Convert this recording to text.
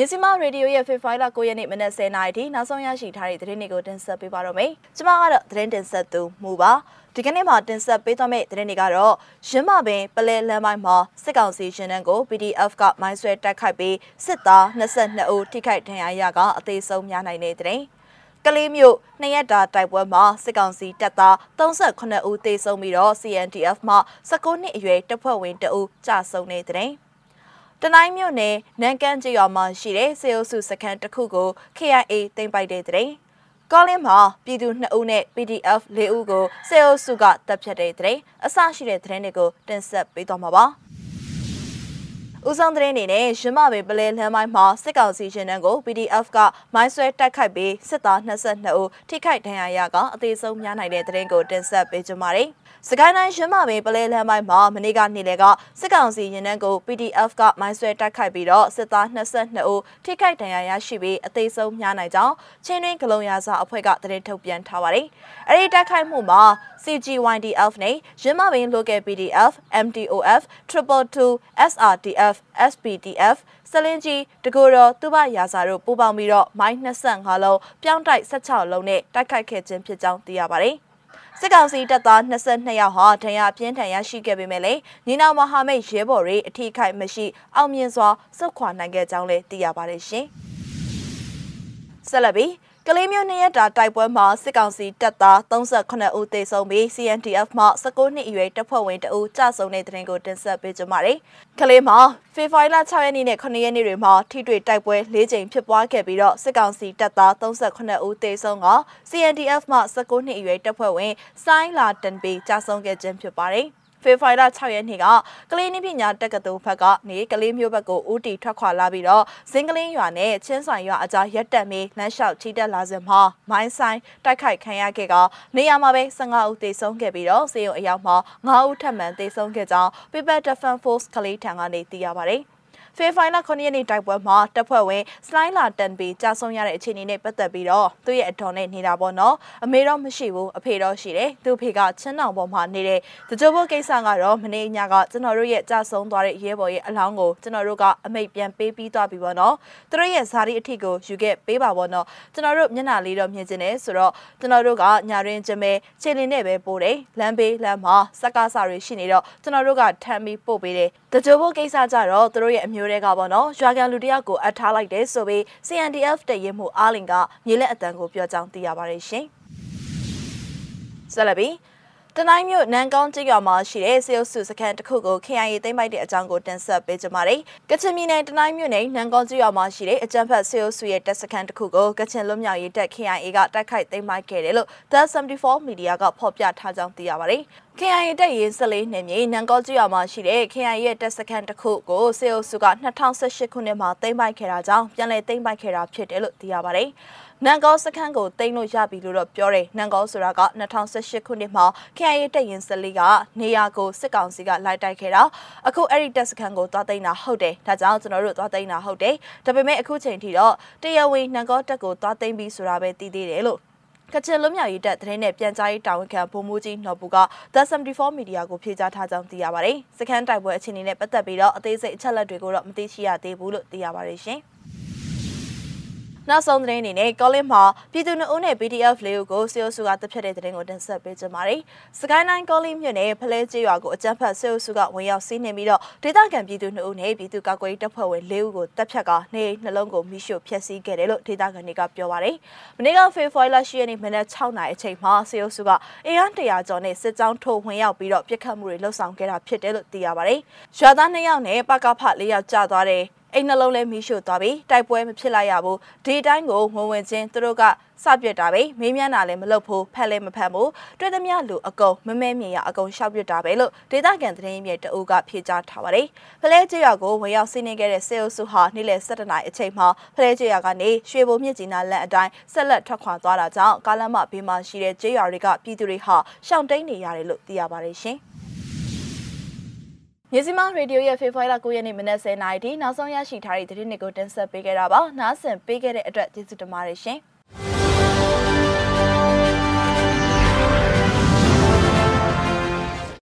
မြစီမရေဒီယိုရဲ့ဖေဖိုင်လာ9ရက်နေ့မနက်10:00နာရီထိနောက်ဆုံးရရှိထားတဲ့သတင်းတွေကိုတင်ဆက်ပေးပါတော့မယ်။ကျွန်မကတော့သတင်းတင်ဆက်သူမူပါ။ဒီကနေ့မှာတင်ဆက်ပေးသွားမယ့်သတင်းတွေကတော့ရင်းမပင်ပလဲလမ်းပိုင်းမှာစစ်ကောင်စီရှင်တန်းကို PDF ကမိုင်းဆွဲတိုက်ခိုက်ပြီးစစ်သား22ဦးထိခိုက်ဒဏ်ရာရကအသေးဆုံးများနိုင်တဲ့သတင်း။ကလေးမျိုးနှစ်ရက်တာတိုက်ပွဲမှာစစ်ကောင်စီတပ်သား38ဦးသေဆုံးပြီးတော့ CNDF မှ19နှစ်အရွယ်တပ်ဖွဲ့ဝင်တအူးကြာဆုံးနေတဲ့တဲ့ တနိုင်းမြို့နယ်နန်ကန်ကျေးရွာမှာရှိတဲ့စေအုပ်စုစခန်းတစ်ခုကို KIA တင်ပိုက်တဲ့တဲ့ကောလင်းမှာပြည်သူ2ဦးနဲ့ PDF 4ဦးကိုစေအုပ်စုကတပ်ဖြတ်တဲ့တဲ့အစရှိတဲ့သတင်းတွေကိုတင်ဆက်ပေးသွားမှာပါ ဦးဆောင်တဲ့အနေနဲ့ရမပေပလဲလမ်းပိုင်းမှာစစ်ကောင်စီရှင်တန်းကို PDF ကမိုင်းဆွဲတိုက်ခိုက်ပြီးစစ်သား22ဦးထိခိုက်ဒဏ်ရာရကအသေးဆုံးများနိုင်တဲ့သတင်းကိုတင်ဆက်ပေးကြပါမယ်။စကိုင်းတိုင်းရင်းမာပင်ပလဲလမ်းပိုင်းမှာမနေ့ကနေ့လယ်ကစစ်ကောင်စီရင်နှန်းကို PDF ကမိုင်းဆွဲတိုက်ခိုက်ပြီးတော့စစ်သား22ဦးထိခိုက်ဒဏ်ရာရရှိပြီးအသေးဆုံးများနိုင်ကြောင်းချင်းတွင်းဂလုံရစာအဖွဲ့ကသတင်းထုတ်ပြန်ထားပါတယ်။အဲဒီတိုက်ခိုက်မှုမှာ CGYDF နဲ့ရင်းမာပင် Local PDF, MDOF, 222, SRDF, SPDF စလင်းကြီးတကူတော်သူဘရာစာတို့ပူးပေါင်းပြီးတော့မိုင်း25လုံးပြောင်းတိုက်16လုံးနဲ့တိုက်ခိုက်ခဲ့ခြင်းဖြစ်ကြောင်းသိရပါတယ်။စစ်ကောင်စီတပ်သား22ယောက်ဟာဒဏ်ရာပြင်းထန်ရရှိခဲ့ပေမဲ့လည်းညီနောင်မဟာမိတ်ရဲဘော်တွေအထိခိုက်မရှိအောင်မြင်စွာစုခွာနိုင်ခဲ့ကြောင်းလည်းသိရပါတယ်ရှင်။ဆက်လက်ပြီး ကလေးမျိုးနှစ်ရက်တာတိုက်ပွဲမှာစစ်ကောင်စီတပ်သား38ဦးသေဆုံးပြီး CNDF မှ19နှစ်အရွယ်တပ်ဖွဲ့ဝင်တအူကြဆုံးတဲ့တဲ့ရင်ကိုတင်ဆက်ပေးကြပါမယ်။ကလေးမှာဖေဖော်ဝါရီလ6ရက်နေ့နဲ့9ရက်နေ့တွေမှာထိတွေ့တိုက်ပွဲ၄ကြိမ်ဖြစ်ပွားခဲ့ပြီးတော့စစ်ကောင်စီတပ်သား38ဦးသေဆုံးက CNDF မှ19နှစ်အရွယ်တပ်ဖွဲ့ဝင်ဆိုင်းလာတန်ပီကြဆုံးခဲ့ခြင်းဖြစ်ပါတယ်။ ဖေဖော်ဝါရီလ6ရက်နေ့ကကလေးနည်းပညာတက္ကသိုလ်ဘက်ကနေကလေးမျိုးဘက်ကိုဦးတီထွက်ခွာလာပြီးတော့စင်ကလင်းရွာနဲ့ချင်းဆိုင်ရွာအကြားရက်တက်မီလမ်းလျှောက်ချီတက်လာစဉ်မှာမိုင်းဆိုင်တိုက်ခိုက်ခံရခဲ့ကနေရာမှာပဲ15ဦးသေဆုံးခဲ့ပြီးတော့စေယုံအရောက်မှာ9ဦးထပ်မံသေဆုံးခဲ့ကြောင်း People Defense Force ကလေးထံကနေသိရပါတယ်။ ဖေဖိုင်လာ9ရက်နေ့တိုက်ပွဲမှာတပ်ဖွဲ့ဝင်စလိုင်းလာတန်ပီကြာဆုံးရတဲ့အခြေအနေနဲ့ပတ်သက်ပြီးတော့သူ့ရဲ့အတော်နဲ့နေတာပေါ့နော်အမေတော့မရှိဘူးအဖေတော့ရှိတယ်သူ့ဖေကချင်းတောင်ပေါ်မှာနေတဲ့တကြိုးဘုတ်ကိစ္စကတော့မနေ့ညကကျွန်တော်တို့ရဲ့ကြာဆုံးသွားတဲ့ရဲဘော်ရဲ့အလောင်းကိုကျွန်တော်တို့ကအမိတ်ပြန်ပေးပြီးသွားပြီပေါ့နော်သူတို့ရဲ့ဇာတိအထီကိုယူခဲ့ပေးပါပေါ့နော်ကျွန်တော်တို့မျက်နှာလေးတော့မြင်ကျင်တယ်ဆိုတော့ကျွန်တော်တို့ကညာရင်းကျမဲခြေလင်းနဲ့ပဲပို့တယ်လမ်းဘေးလမ်းမှာစက်ကားစာတွေရှိနေတော့ကျွန်တော်တို့ကထမ်းပြီးပို့ပေးတယ်တကြိုးဘုတ်ကိစ္စကြတော့သူတို့ရဲ့အမျိုးတွေကပေါ့နော်ရွာကန်လူတယောက်ကိုအပ်ထားလိုက်တယ်ဆိုပြီး CNDF တရင်မှုအားလင်ကမြေလက်အတန်ကိုပြောကြောင်းသိရပါတယ်ရှင်ဆက်လက်ပြီးတနိုင်းမြို့နန်ကောင်းကျေးရွာမှာရှိတဲ့စေအုပ်စုစခန်းတစ်ခုကို KIA သိမ်းပိုက်တဲ့အကြောင်းကိုတင်ဆက်ပေးကြပါမယ်။ကချင်ပြည်နယ်တနိုင်းမြို့နယ်နန်ကောင်းကျေးရွာမှာရှိတဲ့အကြံဖတ်စေအုပ်စုရဲ့တပ်စခန်းတစ်ခုကိုကချင်လွတ်မြောက်ရေးတပ် KIA ကတိုက်ခိုက်သိမ်းပိုက်ခဲ့တယ်လို့ The 74 Media ကဖော်ပြထားကြောင်းသိရပါတယ်။ KIA တပ်ရင်း14နယ်မြေနန်ကောကျွော်မှာရှိတဲ့ KIA ရဲ့တပ်စခန်းတစ်ခုကိုစေအုပ်စုက2018ခုနှစ်မှာသိမ်းပိုက်ခဲ့တာကြောင့်ပြန်လည်သိမ်းပိုက်ခဲ့တာဖြစ်တယ်လို့သိရပါတယ်။နန်ကောစခန်းကိုတိမ့်လို့ရပြီလို့တော့ပြောတယ်နန်ကောဆိုတာက2018ခုနှစ်မှာ KIA တပ်ရင်စလေးကနေရာကိုစစ်ကောင်စီကလိုက်တိုက်ခဲ့တာအခုအဲ့ဒီတပ်စခန်းကိုသွားသိမ်းတာဟုတ်တယ်ဒါကြောင့်ကျွန်တော်တို့သွားသိမ်းတာဟုတ်တယ်ဒါပေမဲ့အခုချိန်ထိတော့တရားဝင်နန်ကောတပ်ကိုသွားသိမ်းပြီးဆိုတာပဲသိသေးတယ်လို့ ကချင်လွတ်မြောက်ရေးတပ်သတင်းနဲ့ပြန်ကြားရေးတာဝန်ခံဗိုလ်မှူးကြီးနော်ဘူက The 74 Media ကိုဖြေကြားထားကြောင်းသိရပါတယ်။စခန်းတိုက်ပွဲအခြေအနေနဲ့ပတ်သက်ပြီးတော့အသေးစိတ်အချက်လက်တွေကိုတော့မသိရှိရသေးဘူးလို့သိရပါတယ်ရှင်။ နောက်ဆုံးသတင်းအနေနဲ့ကောလင်းမှာပြည်သူ့နှုတ်နဲ့ PDF လေးကိုစေအုပ်စုကတပ်ဖြတ်တဲ့သတင်းကိုတင်ဆက်ပေးကြပါမယ်။စကိုင်းတိုင်းကောလင်းမြို့နယ်ဖလဲကျေးရွာကိုအကြမ်းဖက်စေအုပ်စုကဝင်ရောက်စီးနှင်ပြီးတော့ဒေသခံပြည်သူနှုတ်နဲ့ပြည်သူ့ကာကွယ်ရေးတပ်ဖွဲ့ဝင်၄ဦးကိုတပ်ဖြတ်ကနေနှလုံးကိုမိရှို့ဖျက်ဆီးခဲ့တယ်လို့ဒေသခံတွေကပြောပါတယ်။မနေ့ကဖေဖော်ဝါရီလ10ရက်နေ့မနက်6နာရီအချိန်မှာစေအုပ်စုကအင်အား100ကျော်နဲ့စစ်ကြောင်းထိုးဝင်ရောက်ပြီးတော့ပြစ်ခတ်မှုတွေလှုပ်ဆောင်ခဲ့တာဖြစ်တယ်လို့သိရပါတယ်။ရွာသား2ယောက်နဲ့ပကဖ4ယောက်ကြာသွားတယ် အိမ်နှလုံးလည်းမီးရှို့သွားပြီတိုက်ပွဲမဖြစ်လိုက်ရဘူးဒီတိုင်းကိုဝင်ဝင်ချင်းသူတို့ကစပြစ်တာပဲမေးမြန်းတာလည်းမလုပ်ဘူးဖက်လည်းမဖက်ဘူးတွေ့သမျှလူအကုန်မမဲမြင်ရအကုန်ရှောက်ပြစ်တာပဲလို့ဒေသခံသတင်းမြေတအူးကဖြေကြားထားပါတယ်ဖလဲကျေးရွာကိုဝင်ရောက်စီးနင်းခဲ့တဲ့စေအုပ်စုဟာနေ့လယ်7:00နာရီအချိန်မှာဖလဲကျေးရွာကနေရွှေဘုံမြစ်ကြီးနားလမ်းအတိုင်းဆက်လက်ထွက်ခွာသွားတာကြောင့်ကားလမ်းမဘေးမှာရှိတဲ့ကျေးရွာတွေကပြည်သူတွေဟာရှောင်တိန်နေရတယ်လို့သိရပါတယ်ရှင် မြစီမရေဒီယိုရဲ့ဖေဖော်ဝါရီလ9ရက်နေ့မနက်10:00နာရီထိနောက်ဆုံးရရှိထားတဲ့သတင်းတွေကိုတင်ဆက်ပေးခဲ့တာပါ။နားဆင်ပေးခဲ့တဲ့အတွက်ကျေးဇူးတင်ပါတယ်ရှင်။